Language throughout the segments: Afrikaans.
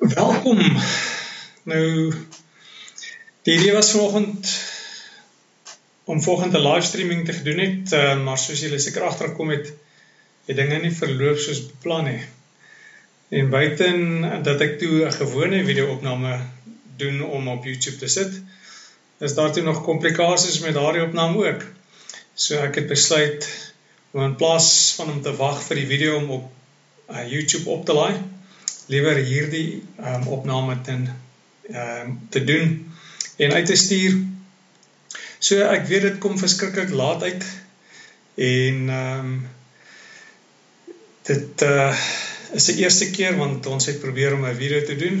Welkom. Nou die idee was vanoggend om volgende livestreaming te gedoen het, uh, maar soos julle seker agterkom het, het dinge nie verloop soos beplan nie. En buiten dat ek toe 'n gewone video-opname doen om op YouTube te sit, is daar toe nog komplikasies met daardie opname ook. So ek het besluit om in plaas van om te wag vir die video om op uh, YouTube op te laai, liewer hierdie um, opname te um, te doen en uit te stuur So ek weet dit kom verskriklik laat uit en ehm um, dit uh is die eerste keer want ons het probeer om 'n video te doen.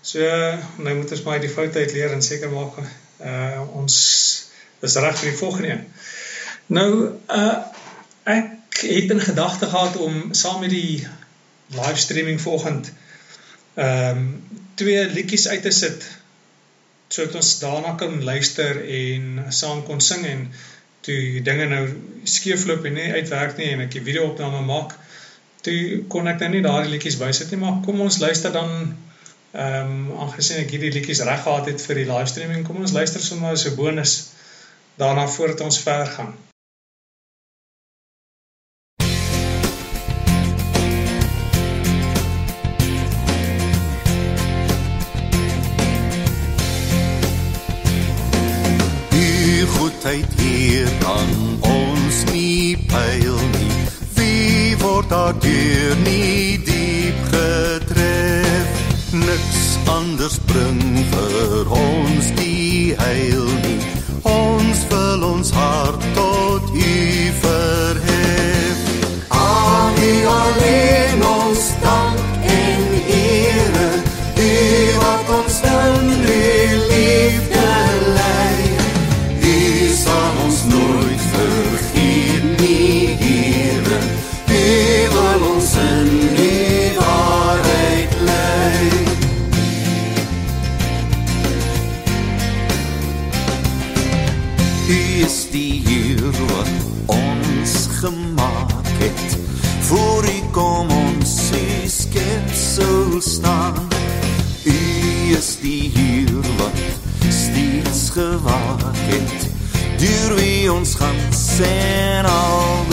So nou moet ons maar die foute uit leer en seker maak uh ons is reg vir die volgende een. Nou uh ek het in gedagte gehad om saam met die livestreaming vanoggend ehm um, twee liedjies uit te sit sodat ons daarna kan luister en saam kon sing en toe dinge nou skeefloop en nie uitwerk nie en ek die video opname maak toe kon ek nou nie daardie liedjies bysit nie maar kom ons luister dan ehm um, aangesien ek hierdie liedjies reg gehad het vir die livestreaming kom ons luister sommer as 'n bonus daarna voordat ons verder gaan anders bring voor u kom ons skepsel staan u is die hier wat steeds gewaak het. Deur wie ons gaan sien al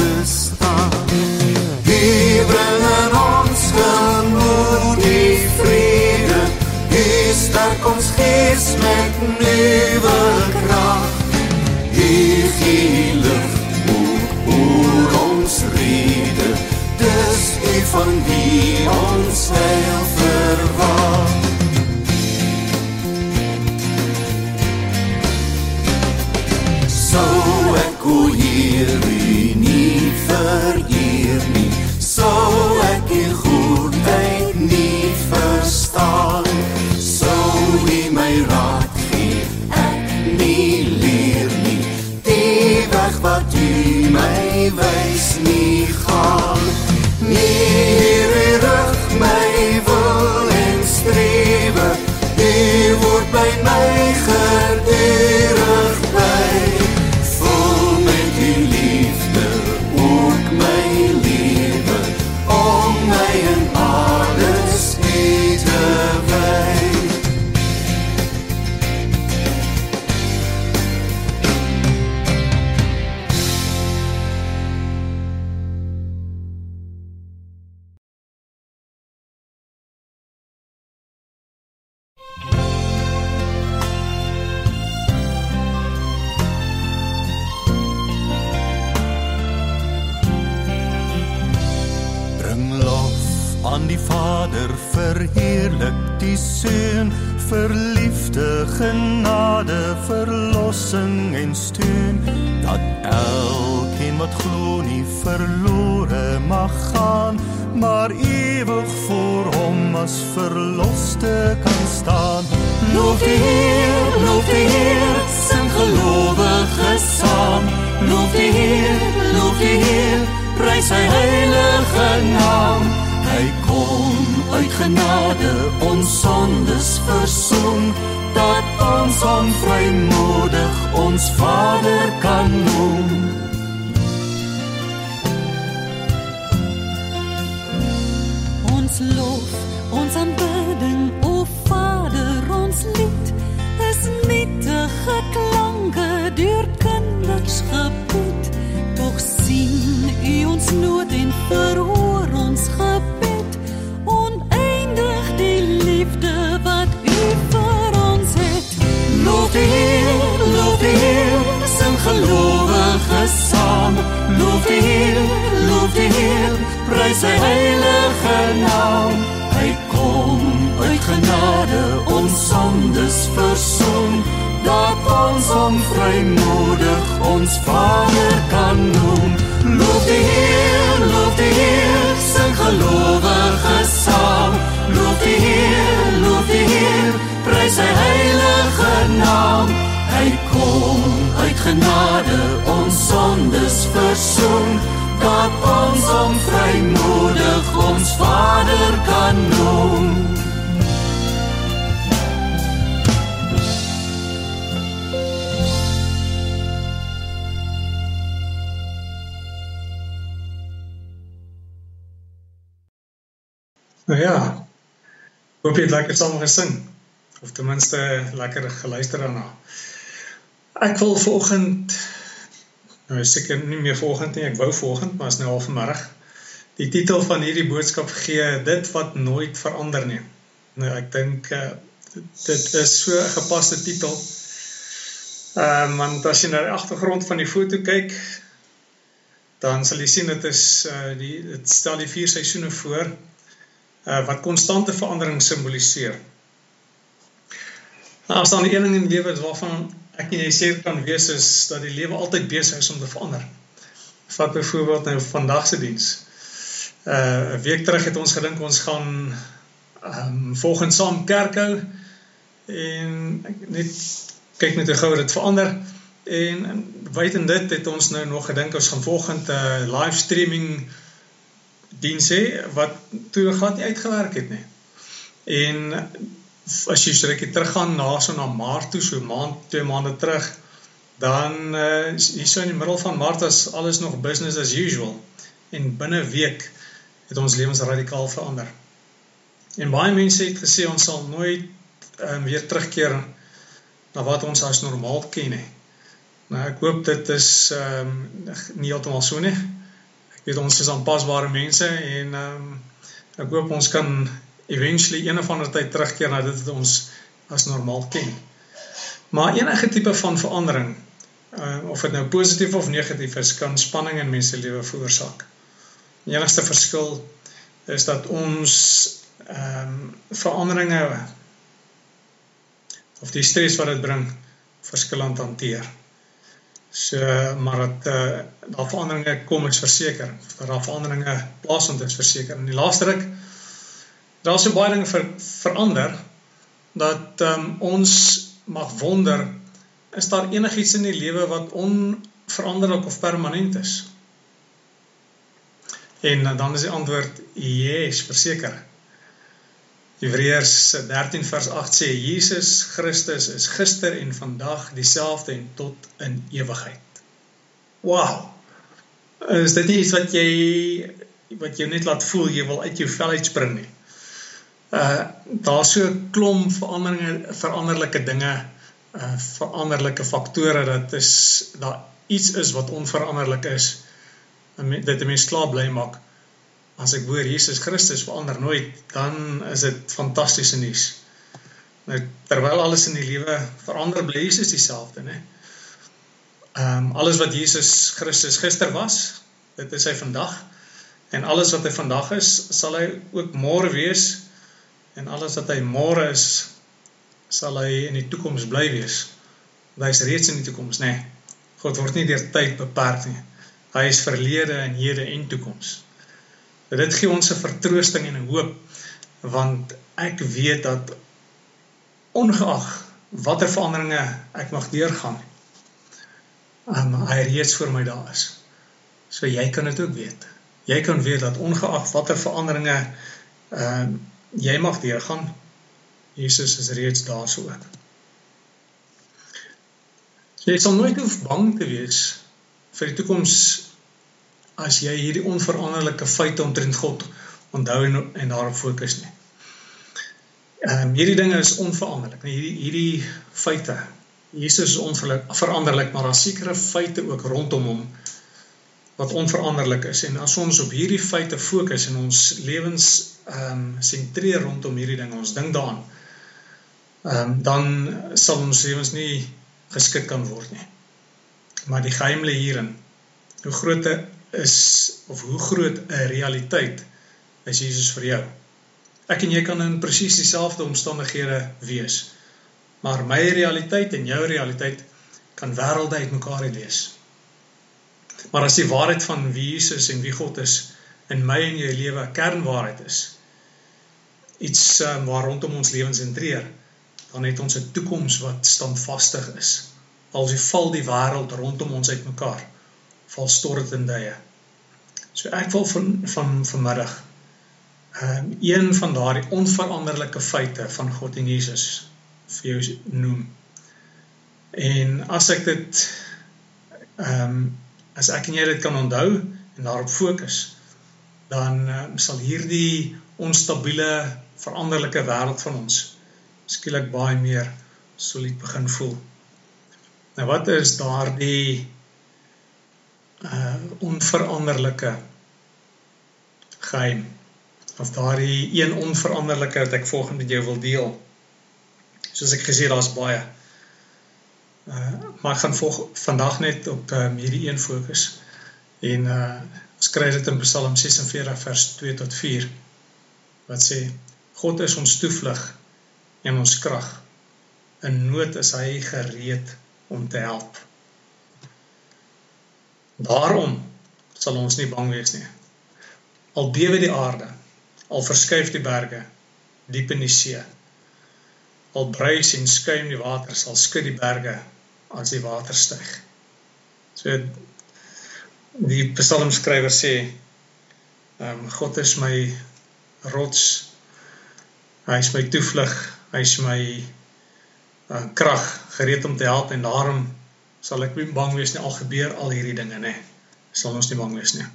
van wie ons heil verwacht. So ek o Heer u nie vereer nie, so ek u goedheid nie verstaan, so u my raad gee, ek nie leer nie, die weg wat u my wys nie gaan. Hier Loof die Heer, loof die Heer, sing gelowiges saam. Loof die Heer, loof die Heer, prys sy heilige naam. Hy kom uit genade ons sondes versoen, dat ons hom vrymoedig ons Vader kan noem. Ons nood en verhoor ons gebed. Oneindig die liefde wat U vir ons het. Heer, loof die Heer, sing gelowige saam. Heer, loof die Heer, prys sy heilige naam. Hy kom uit genade ons sondes versoen dat ons hom vrymoedig ons Vader kan noem. Loof die Heer, loof die Heer, Nou ja. Hoop jy het lekker saam gesing of ten minste lekker geluister daarna. Ek wil vanoggend nou seker nie meer vanoggend nie, ek wou vanoggend, maar is nou al vanmiddag. Die titel van hierdie boodskap gee dit wat nooit verander nie. Nou ek dink uh, dit is so 'n gepaste titel. Ehm uh, want as jy na die agtergrond van die foto kyk, dan sal jy sien dit is uh, die dit stel die vier seisoene voor uh, wat konstante verandering simboliseer. Nou as dan die een ding in die lewe is waarvan ek en jy seker kan wees is dat die lewe altyd besig is om te verander. Vat byvoorbeeld nou vandag se diens. Uh 'n week terug het ons gedink ons gaan ehm um, volgens saam kerk hou en net kyk net hoe gou dit verander en buiten dit het ons nou nog gedink ons gaan volgende uh, live streaming diens hê wat toe glad nie uitgewerk het nie. En as jy spreek teruggaan na so na Maart toe, so maand, twee maande terug, dan uh, hier so in die middel van Maart is alles nog business as usual. En binne week het ons lewens radikaal verander. En baie mense het gesê ons sal nooit um, weer terugkeer na wat ons as normaal ken nie. Nou ek hoop dit is um, nie heeltemal so nie weet ons is aanpasbare mense en ehm um, ek hoop ons kan eventually een of ander tyd terugkeer na dit wat ons as normaal ken. Maar enige tipe van verandering, uh, of dit nou positief of negatief is, kan spanning in mense lewe veroorsaak. Die enigste verskil is dat ons ehm um, veranderinge of die stres wat dit bring verskillend hanteer. So maar dat eh uh, veranderinge kom is verseker. Dat daar veranderinge plaasvind is verseker. In die laaste ruk daar so baie dinge ver, verander dat ehm um, ons mag wonder is daar enigiets in die lewe wat onveranderlik of permanent is? En dan is die antwoord yes, verseker. Hebreërs 13 vers 8 sê Jesus Christus is gister en vandag dieselfde en tot in ewigheid. Wow. Is dit nie iets wat jy wat jou net laat voel jy wil uit jou vel uitspring nie? Uh daar's so 'n klomp veranderinge, veranderlike dinge, uh veranderlike faktore dat is daar iets is wat onveranderlik is. Dit 'n mens klaar bly maak as ek hoor Jesus Christus verander nooit, dan is dit fantastiese nuus. Nou terwyl alles in die lewe verander, bly Jesus dieselfde, né? Ehm um, alles wat Jesus Christus gister was, dit is hy vandag. En alles wat hy vandag is, sal hy ook môre wees. En alles wat hy môre is, sal hy in die toekoms bly wees. Hy is reeds in die toekoms, né? God word nie deur tyd beperk nie. Hy is verlede en hede en toekoms. Dit gee ons 'n vertroosting en 'n hoop want ek weet dat ongeag watter veranderinge ek mag deurgaan, um, hy reeds vir my daar is. So jy kan dit ook weet. Jy kan weet dat ongeag watter veranderinge um, jy mag deurgaan, Jesus is reeds daar so ook. Jy sal nooit hoef bang te wees vir die toekoms as jy hierdie onveranderlike feite omtrent God onthou en, en daarop fokus nie. Ehm um, hierdie dinge is onveranderlik. Nee, hierdie hierdie feite. Jesus is onveranderlik, maar daar sekerre feite ook rondom hom wat onveranderlik is en as ons op hierdie feite fokus en ons lewens ehm um, sentreer rondom hierdie ding, ons dink daaraan, ehm um, dan sal ons lewens nie geskik kan word nie. Maar die geheim lê hierin. Hoe groot is of hoe groot 'n realiteit is Jesus vir jou? Ek en jy kan in presies dieselfde omstandighede wees. Maar my realiteit en jou realiteit kan uitmekaar uit wees. Maar as die waarheid van wie Jesus en wie God is in my en jou lewe 'n kernwaarheid is, iets um, waar rondom ons lewens sentreer, dan het ons 'n toekoms wat standvastig is. Al die val die wêreld rondom ons uitmekaar, val stort in duie. So ek wil van van vanmiddag um, een van daardie onveranderlike feite van God en Jesus vir jou noem. En as ek dit ehm um, as ek en jy dit kan onthou en daarop fokus, dan um, sal hierdie onstabiele, veranderlike wêreld van ons skielik baie meer solied begin voel. Nou wat is daardie uh onveranderlike geheim of daardie een onveranderlike wat ek volgens met jou wil deel? Soos ek gesê daar's baie. Uh maar ek gaan volg vandag net op um, hierdie een fokus. En uh ons kry dit in Psalm 46 vers 2 tot 4 wat sê God is ons toevlug en ons krag. In nood is hy gereed om te help. Daarom sal ons nie bang wees nie. Al bewe die aarde, al verskuif die berge diep in die see al bruis en skuim die water sal skud die berge as die water styg. So die psalmskrywer sê ehm um, God is my rots. Hy is my toevlug, hy is my uh, krag gereed om te help en daarom sal ek nie bang wees nie al gebeur al hierdie dinge nê. Sal ons nie bang wees nie.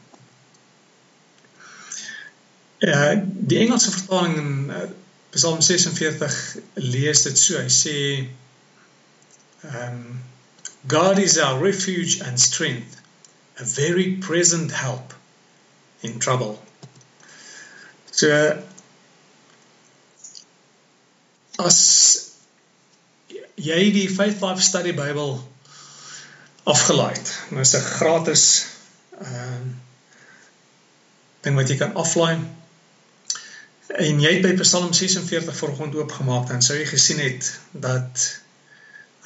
Uh, die Engelse vertaling in uh, Psalm 46 lees dit so. Hy sê um God is our refuge and strength, a very present help in trouble. So as jy die Faith Life Study Bybel afgelaai het, nou is 'n gratis ehm um, ding wat jy kan aflaai En jy het by Psalm 46 vanoggend oopgemaak dan sou jy gesien het dat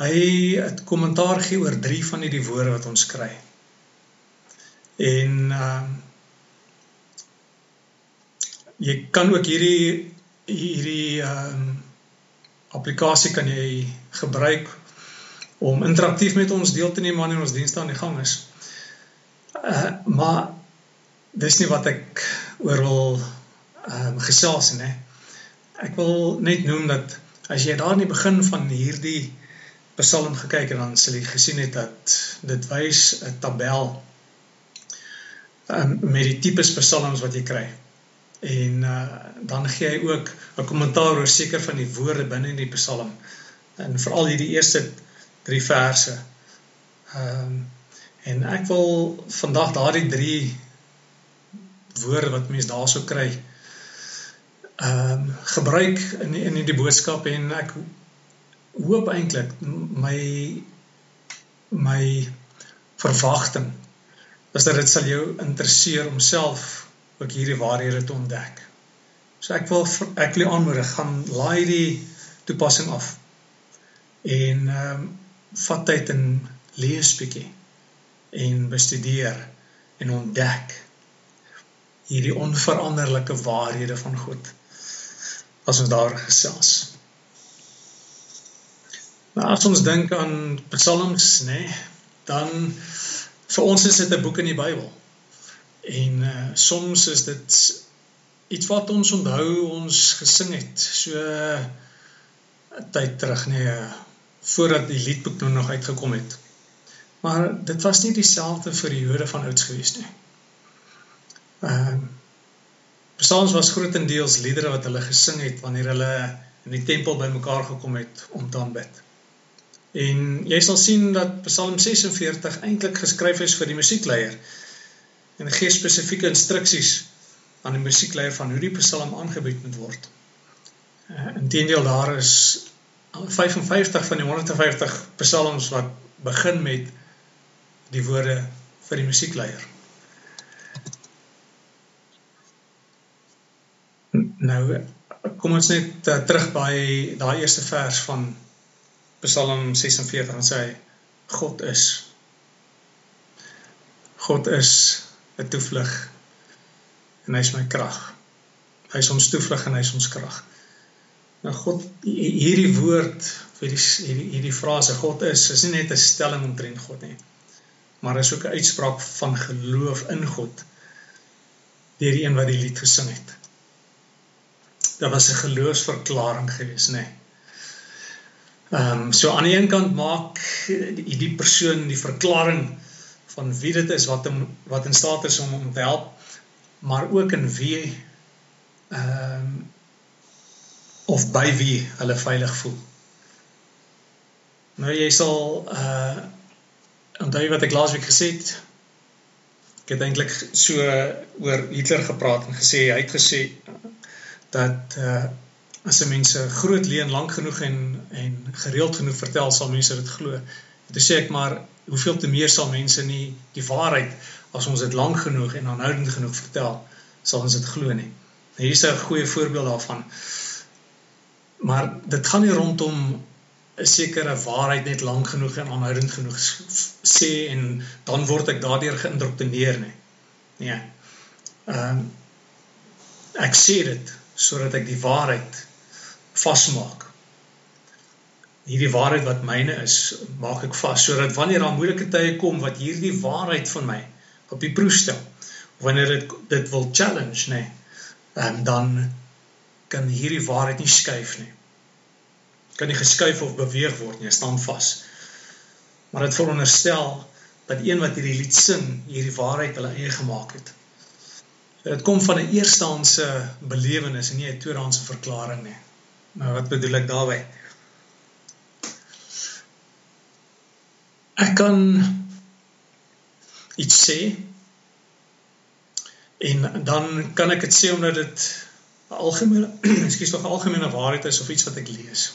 hy 'n kommentaar gee oor drie van hierdie woorde wat ons kry. En ehm uh, jy kan ook hierdie hierdie ehm um, applikasie kan jy gebruik om interaktief met ons deel te neem wanneer ons dienste aan die gang is. Uh maar dis nie wat ek oor wil ehm um, gesels nê. Ek wil net noem dat as jy daar in die begin van hierdie Psalm gekyk het dan sal jy gesien het dat dit wys 'n tabel um, met die tipes psalms wat jy kry. En uh, dan gee hy ook 'n kommentaar oor seker van die woorde binne in die psalm en veral hierdie eerste 3 verse. Ehm um, en ek wil vandag daardie 3 woorde wat mense daarso kry ehm um, gebruik in die, in die boodskap en ek hoop eintlik my my verwagting is dat dit sal jou interesseer om self ook hierdie waarhede te ontdek. So ek wil ek wil aanmoedig gaan laai die toepassing af. En ehm um, vat tyd en lees bietjie en bestudeer en ontdek hierdie onveranderlike waarhede van God as ons daar gesels. Nou as ons dink aan psalms, nê, nee, dan vir ons is dit 'n boek in die Bybel. En uh, soms is dit iets wat ons onthou ons gesing het so 'n uh, tyd terug nê nee, voordat die liedboek nou nog uitgekom het. Maar dit was nie dieselfde vir die Jode van ouds gewees nie. Ehm uh, Psalms was grootendeels liedere wat hulle gesing het wanneer hulle in die tempel bymekaar gekom het om te aanbid. En jy sal sien dat Psalm 46 eintlik geskryf is vir die musiekleier en gee spesifieke instruksies aan die musiekleier van hoe die psalm aangebied moet word. Uh, Inteendeel daar is 55 van die 150 psalms wat begin met die woorde vir die musiekleier. Nou kom ons net uh, terug by daai eerste vers van Psalm 46 en sê God is God is 'n toevlug en hy is my krag. Hy is ons toevlug en hy is ons krag. Nou God hierdie woord vir die hierdie hierdie frase God is is nie net 'n stelling omtrent God nie. Maar is ook 'n uitspraak van geloof in God deur die een wat die lied gesing het. Dit was 'n geloofsverklaring geweest, nê. Nee. Ehm um, so aan die een kant maak die, die persoon die verklaring van wie dit is wat hom wat in staat is om hom te help, maar ook in wie ehm um, of by wie hulle veilig voel. Nou jy sal uh onthou wat ek laasweek gesê het. Ek het eintlik so oor Hitler gepraat en gesê hy het gesê dat uh as mense groot leen lank genoeg en en gereeld genoeg vertel sal mense dit glo. Toe sê ek maar hoeveel te meer sal mense nie die waarheid as ons dit lank genoeg en aanhoudend genoeg vertel sal ons dit glo nie. Nou hier is 'n goeie voorbeeld daarvan. Maar dit gaan nie rondom 'n sekere waarheid net lank genoeg en aanhoudend genoeg sê en dan word ek daardeur geïndoktrineer nie. Nee. Ehm um, ek sê dit sodat ek die waarheid vasmaak. Hierdie waarheid wat myne is, maak ek vas sodat wanneer daar moeilike tye kom wat hierdie waarheid van my op die proef stel, wanneer dit dit wil challenge, nê, nee, dan kan hierdie waarheid nie skuif nie. Kan nie geskuif of beweeg word nie, staan vas. Maar dit veronderstel dat een wat hierdie lied sing, hierdie waarheid hulle eie gemaak het. Dit kom van 'n eerstehandse belewenis en nie 'n tweedehandse verklaring nie. Maar wat bedoel ek daarmee? Ek kan iets sê en dan kan ek dit sê omdat dit 'n algemene, ekskuus tog 'n algemene waarheid is of iets wat ek lees.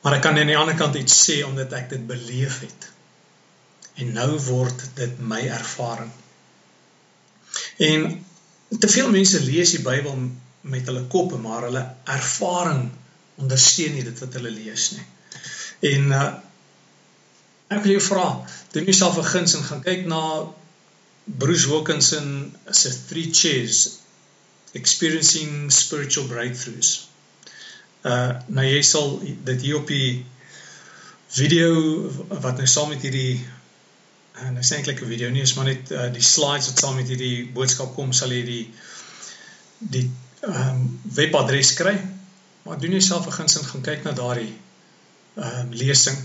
Maar ek kan aan die ander kant iets sê omdat ek dit beleef het. En nou word dit my ervaring. En te veel mense lees die Bybel met hulle koppe, maar hulle ervaring ondersteun nie dit wat hulle lees nie. En uh ek wil jou vra, doen jouself 'n guns en gaan kyk na Bruce Wilkinson se Three Chairs Experiencing Spiritual Breakthroughs. Uh nou jy sal dit hier op die video wat nou saam met hierdie en dit is eintlik 'n video nie, is maar net uh, die slides wat saam met hierdie boodskap kom, sal jy die die ehm um, webadres kry. Maar doen jouself 'n guns en gaan kyk na daardie ehm um, lesing.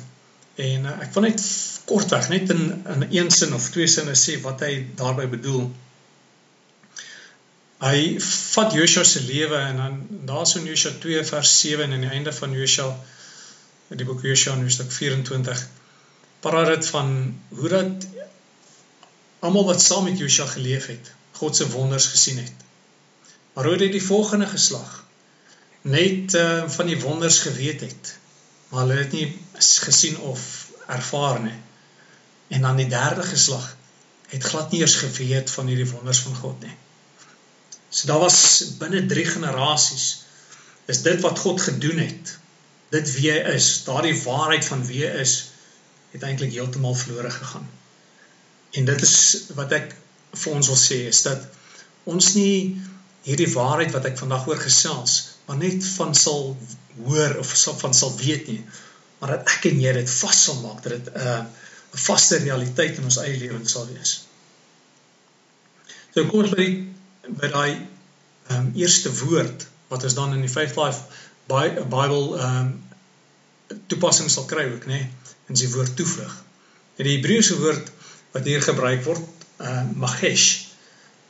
En uh, ek wil net kortweg net in in een sin of twee sinne sê wat hy daarmee bedoel. Hy vat Joshua se lewe en dan daar's in Joshua 2 vers 7 en aan die einde van Joshua die boek Joshua in hoofstuk 24 praat dit van hoe dat almal wat saam met Joshua geleef het, God se wonders gesien het. Maar hoe dit die volgende geslag net uh, van die wonders geweet het, maar hulle het nie gesien of ervaar nie. En dan die derde geslag het glad nie eers geweet van hierdie wonders van God nie. So daar was binne 3 generasies is dit wat God gedoen het. Dit wie hy is, daardie waarheid van wie hy is, het eintlik heeltemal verlore gegaan. En dit is wat ek vir ons wil sê is dat ons nie hierdie waarheid wat ek vandag oor gesels, maar net van sal hoor of van sal weet nie, maar dat ek en jy dit vas sal maak, dat dit 'n uh, vaste realiteit in ons eie lewens sal wees. So kom ons by die by daai ehm um, eerste woord wat ons dan in die Faith Life Bible ehm um, toepassing sal kry ook, nê, nee, in die woord toevlug. En die Hebreëse woord wat hier gebruik word, uh magesh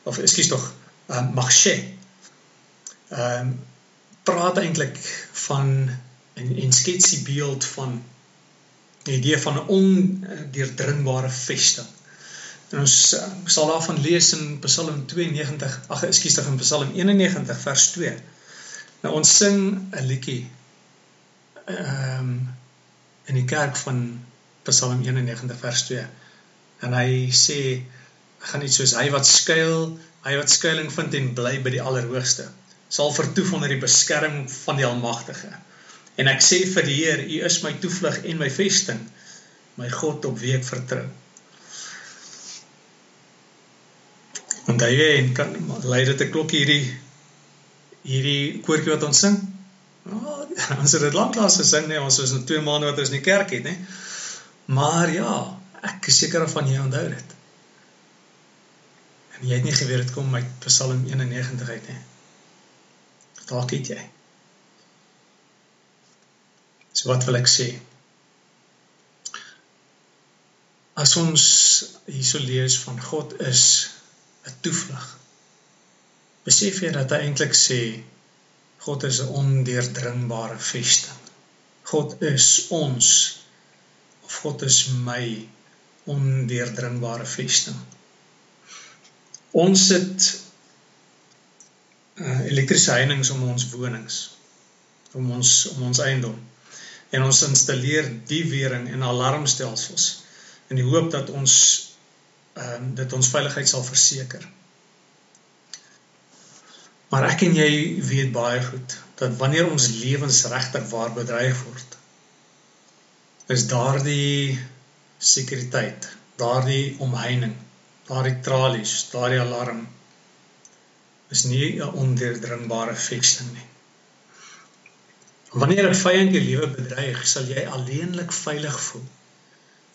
of ekskuus tog, uh, Magshe. Ehm um, praat eintlik van en en skets die beeld van die idee van 'n ondeurdringbare vesting. En ons uh, sal daarvan lees in Psalm 92, ag ekskuus, in Psalm 91 vers 2. Nou ons sing 'n liedjie ehm um, in die kerk van Psalm 91 vers 2. En hy sê gaan iets soos hy wat skuil, hy wat skuilings vind en bly by die Allerhoogste, sal vertoef onder die beskerming van die Almagtige. En ek sê vir die Heer, U is my toevlug en my vesting, my God op wie ek vertrou. En daai en kan lei dit 'n klokkie hierdie hierdie koortjie wat ons sing. Oh, ons het dit lanklaas gesing, nee, ons is nou 2 maande wat ons in die kerk het, nê. Maar ja, ek is seker van jy onthou dit. En jy het nie geweet dit kom uit Psalm 91 uit nie. Dalk het jy. So wat wil ek sê? As ons hierso lees van God is 'n toevlug. Besef jy dat hy eintlik sê God is 'n ondeurdringbare vesting. God is ons of God is my ondeurdringbare vesting. Ons sit uh, elektriese heininge om ons wonings, om ons om ons eiendom. En ons installeer die wering en alarmstelsels in die hoop dat ons ehm uh, dit ons veiligheid sal verseker. Maar ek en jy weet baie goed dat wanneer ons lewens regtig waar bedreig word, is daardie sekuriteit, daardie omheining, daardie tralies, daardie alarm is nie 'n ondeurdringbare vesting nie. Wanneer 'n vyand jou lewe bedreig, sal jy alleenlik veilig voel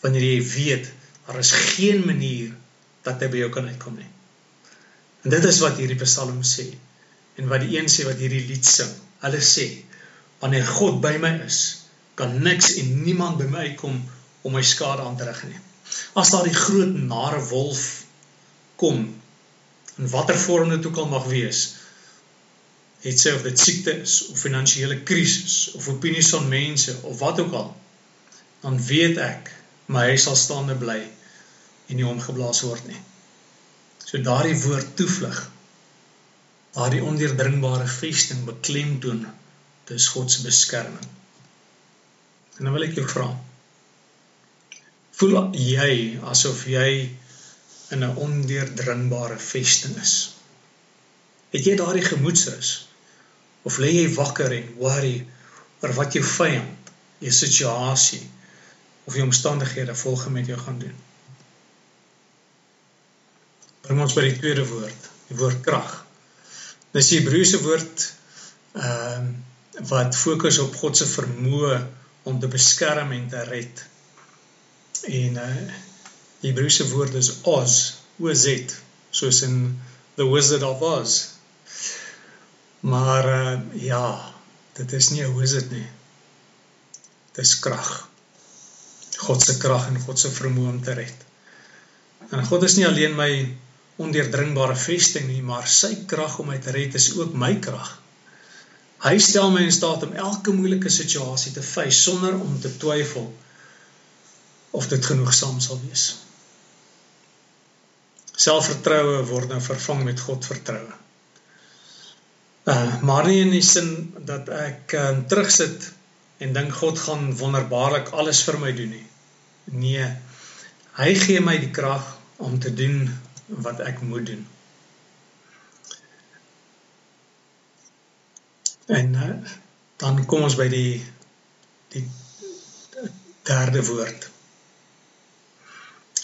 wanneer jy weet daar is geen manier dat hy by jou kan uitkom nie. En dit is wat hierdie Psalm sê en wat die een sê wat hierdie lied sing. Hulle sê wanneer God by my is, kan niks en niemand by my kom om my skade aan te rig nie. As daar die groot nare wolf kom in watter vorm dit ook al mag wees, het sy of dit siekte is of finansiële krisis of opinies van mense of wat ook al, dan weet ek my huis sal staande bly en nie omgeblaas word nie. So daardie woord toevlug, daardie ondeurdringbare vesting beklemtoon, dis God se beskerming. En dan wil ek jou vra, voel jy asof jy in 'n ondeurdringbare vesting is? Het jy daardie gemoedsrus of lê jy wakker en worry oor wat jou vyand, jou situasie of jou omstandighede volgens met jou gaan doen? Bring ons by die tweede woord, die woord krag. Dis die Hebreëse woord ehm uh, wat fokus op God se vermoë om te beskerm en te red. En uh die Hebreëse woord is Oz, O Z, soos in The Wizard of Oz. Maar uh ja, dit is nie 'n wizard nie. Dit is krag. God se krag en God se vermoë om te red. En God is nie alleen my ondeurdringbare vesting nie, maar sy krag om my te red is ook my krag. Hy stel my in staat om elke moeilike situasie te face sonder om te twyfel of dit genoegsaam sal wees. Selfvertroue word nou vervang met Godvertroue. Uh, maar nie in die sin dat ek uh, terugsit en dink God gaan wonderbaarlik alles vir my doen nie. Nee. Hy gee my die krag om te doen wat ek moet doen. En uh, dan kom ons by die die derde woord.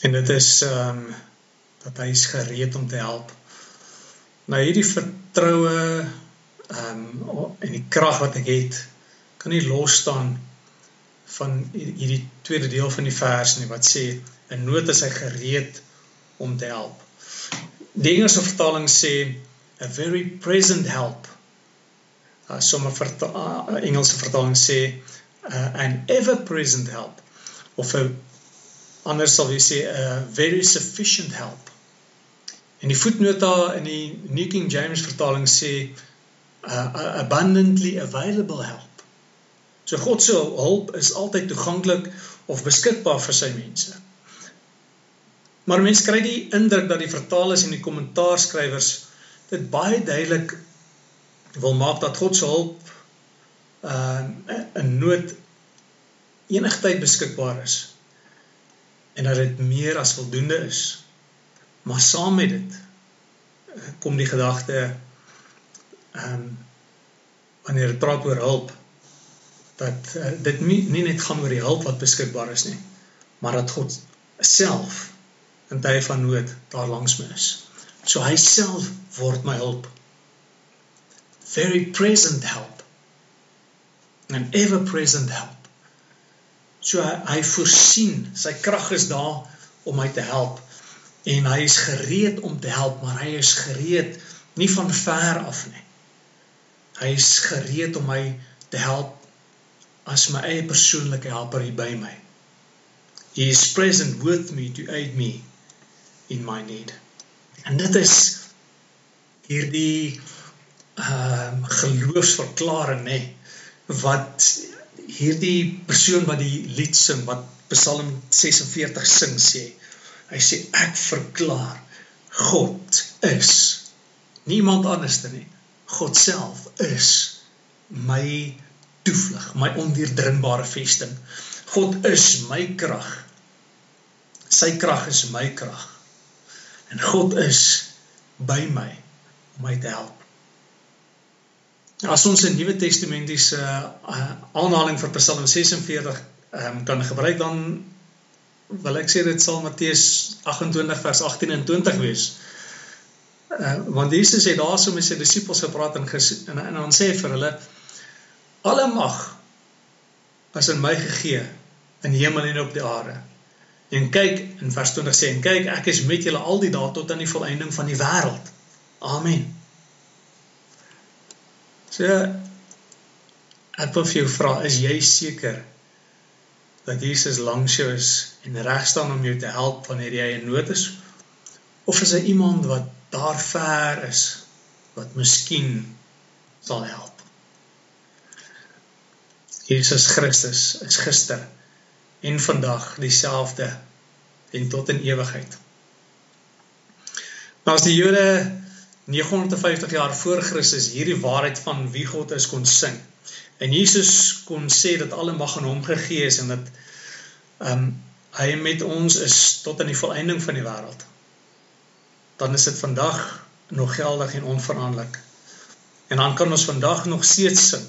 En dit is ehm um, dat hy is gereed om te help. Nou hierdie vertroue ehm um, en die krag wat ek het kan nie los staan van hierdie tweede deel van die vers nie wat sê in nood is hy gereed om te help. Die Engelse vertaling sê a very present help uh, sommige verta uh, Engelse vertaling sê uh, an ever present help of 'n anders sal jy sê a very sufficient help. En die voetnota in die New King James vertaling sê uh, abundantly available help. So God se hulp is altyd toeganklik of beskikbaar vir sy mense. Maar mense kry die indruk dat die vertalers en die kommentaarskrywers dit baie duidelik wil maak dat God se hulp uh in nood enigtyd beskikbaar is en dat dit meer as voldoende is. Maar saam met dit uh, kom die gedagte ehm um, wanneer dit praat oor hulp dat uh, dit nie, nie net gaan oor die hulp wat beskikbaar is nie, maar dat God self in tye van nood daar langs my is. So hy self word my hulp. Very present help. An ever present help. So hy, hy voorsien, sy krag is daar om my te help en hy is gereed om te help, maar hy is gereed nie van ver af nie. Hy is gereed om my te help as my eie persoonlike helper hier by my. He is present with me to aid me in my need. En dit is hierdie ehm um, geloofsverklaring nê wat hierdie persoon wat die lied sing wat Psalm 46 sing sê. Hy sê ek verklaar God is niemand anders nie. God self is my toevlug, my ondeurdringbare vesting. God is my krag. Sy krag is my krag. En God is by my om my te help. As ons 'n Nuwe Testamentiese uh, aanhaling vir Psalm 46 um, kan gebruik dan wil ek sê dit sal Matteus 28 vers 18 en 20 wees. Uh, want Jesus het daarso met sy disippels gepraat en, ges, en en dan sê vir hulle alle mag is in my gegee in hemel en op die aarde. En kyk in vers 20 sê en kyk ek is met julle al die dae tot aan die volëinding van die wêreld. Amen. So ek wil vir jou vra, is jy seker dat Jesus langs jou is en reg staan om jou te help wanneer jy in nood is? Of is hy iemand wat daar ver is wat miskien sal help? Jesus Christus is gister en vandag dieselfde en tot in ewigheid. Maar as die Jode 950 jaar voor Christus hierdie waarheid van wie God is kon sing. En Jesus kon sê dat alle mag aan hom gegee is en dat ehm um, hy met ons is tot aan die volëinding van die wêreld. Dan is dit vandag nog geldig en onveranderlik. En dan kan ons vandag nog steeds sing.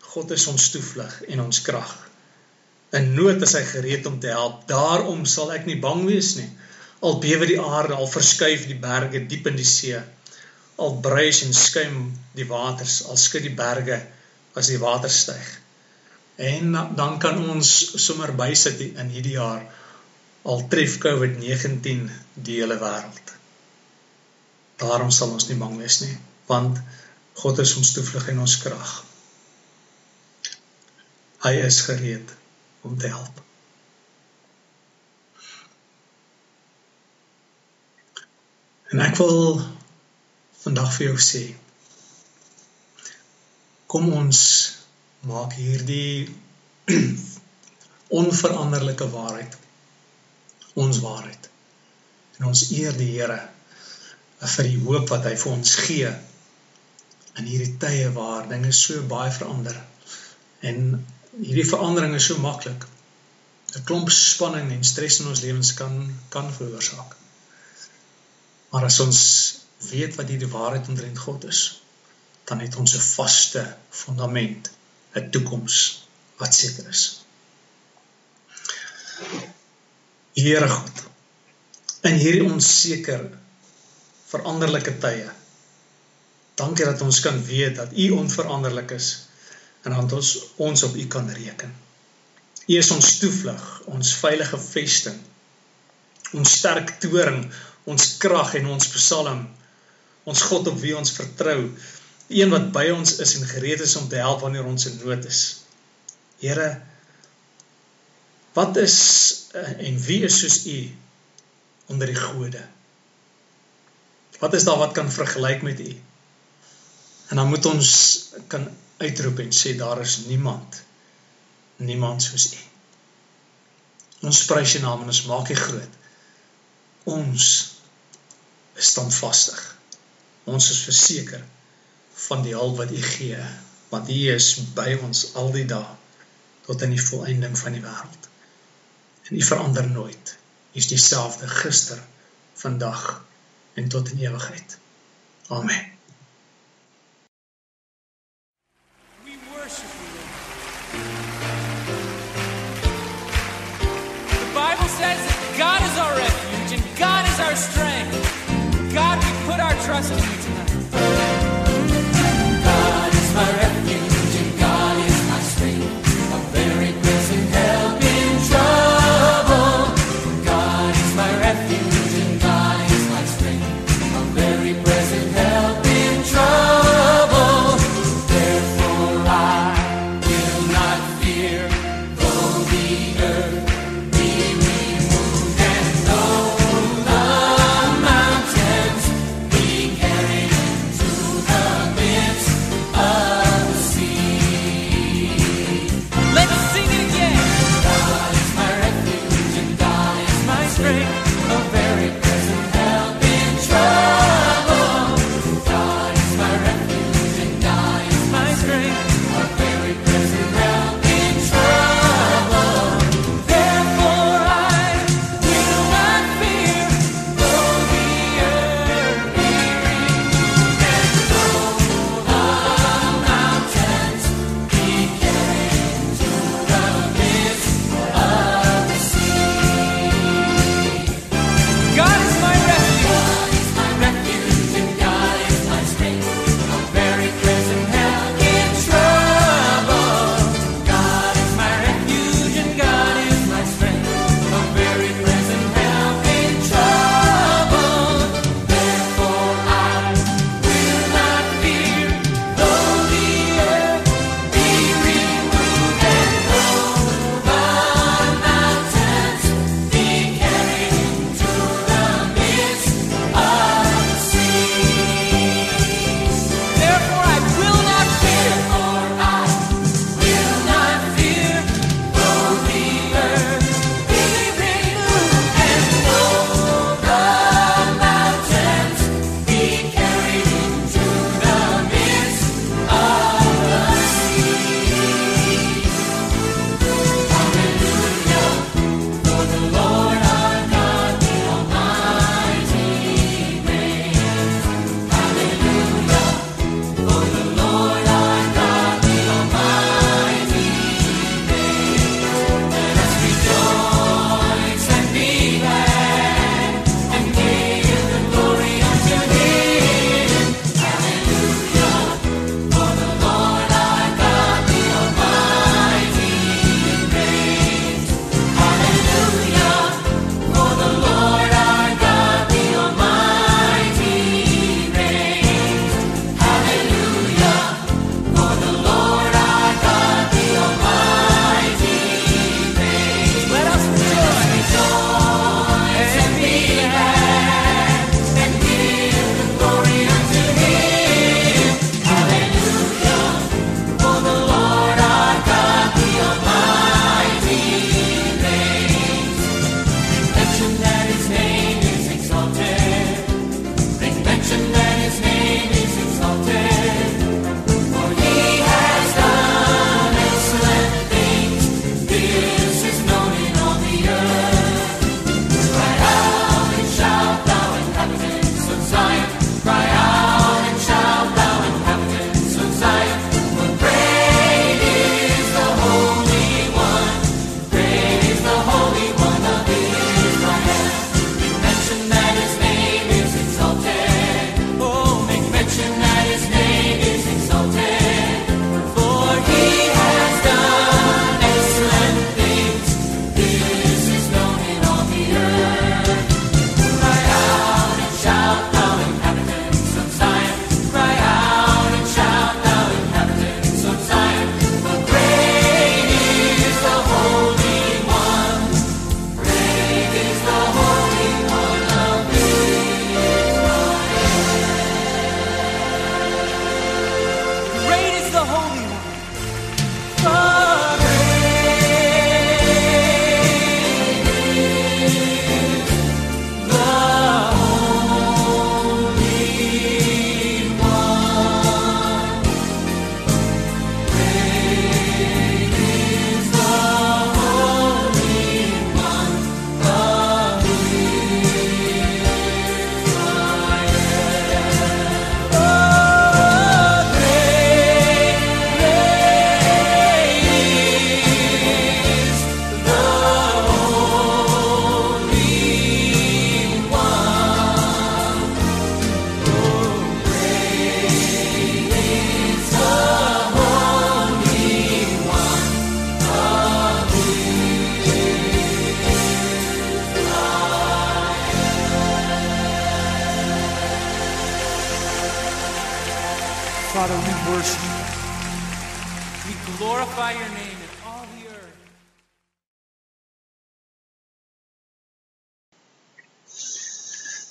God is ons toevlug en ons krag. In nood is hy gereed om te help. Daarom sal ek nie bang wees nie. Al bewe die aarde, al verskuif die berge diep in die see al bruis en skuim die waters, al skud die berge as die water styg. En dan kan ons sommer bysit in hierdie jaar al tref COVID-19 die hele wêreld. Daarom sal ons nie bang wees nie, want God is ons toevlug en ons krag. Hy is gereed om te help. En ek wil vandag vir jou sê. Kom ons maak hierdie onveranderlike waarheid ons waarheid. En ons eer die Here vir die hoop wat hy vir ons gee in hierdie tye waar dinge so baie verander. En hierdie verandering is so maklik. 'n Klomp spanning en stres in ons lewens kan kan veroorsaak. Maar as ons weet wat hierdie waarheid omtrent God is, dan het ons 'n vaste fundament, 'n toekoms wat seker is. Here God, in hierdie onseker veranderlike tye, dankie dat ons kan weet dat U onveranderlik is en dat ons ons op U kan reken. U is ons toevlug, ons veilige vesting, ons sterk toring, ons krag en ons psalm ons God op wie ons vertrou, die een wat by ons is en gereed is om te help wanneer ons in nood is. Here, wat is eh, en wie is soos U onder die gode? Wat is daar wat kan vergelyk met U? En dan moet ons kan uitroep en sê daar is niemand niemand soos U. Ons prys U naam en ons maak U groot. ons is standvastig. Ons is verseker van die hulp wat U gee, want U is by ons al die dae tot in die volëinding van die wêreld. En U verander nooit. U is dieselfde gister, vandag en tot in ewigheid. Amen. Trust tonight is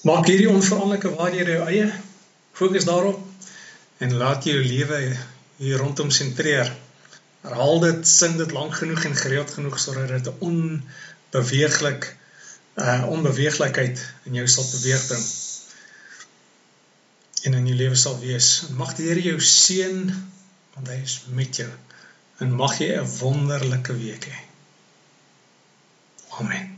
Maak hierdie onveranderlike waarhede jou eie. Fokus daarop en laat jou lewe hier rondom sentreer. Herhaal dit, sing dit lank genoeg en gereeld genoeg sodat dit 'n onbeweeglik uh onbeweeglikheid in jou sal teweegbring. En in jou lewe sal wees. Mag die Here jou seën want hy is met jou. En mag jy 'n wonderlike week hê. Amen.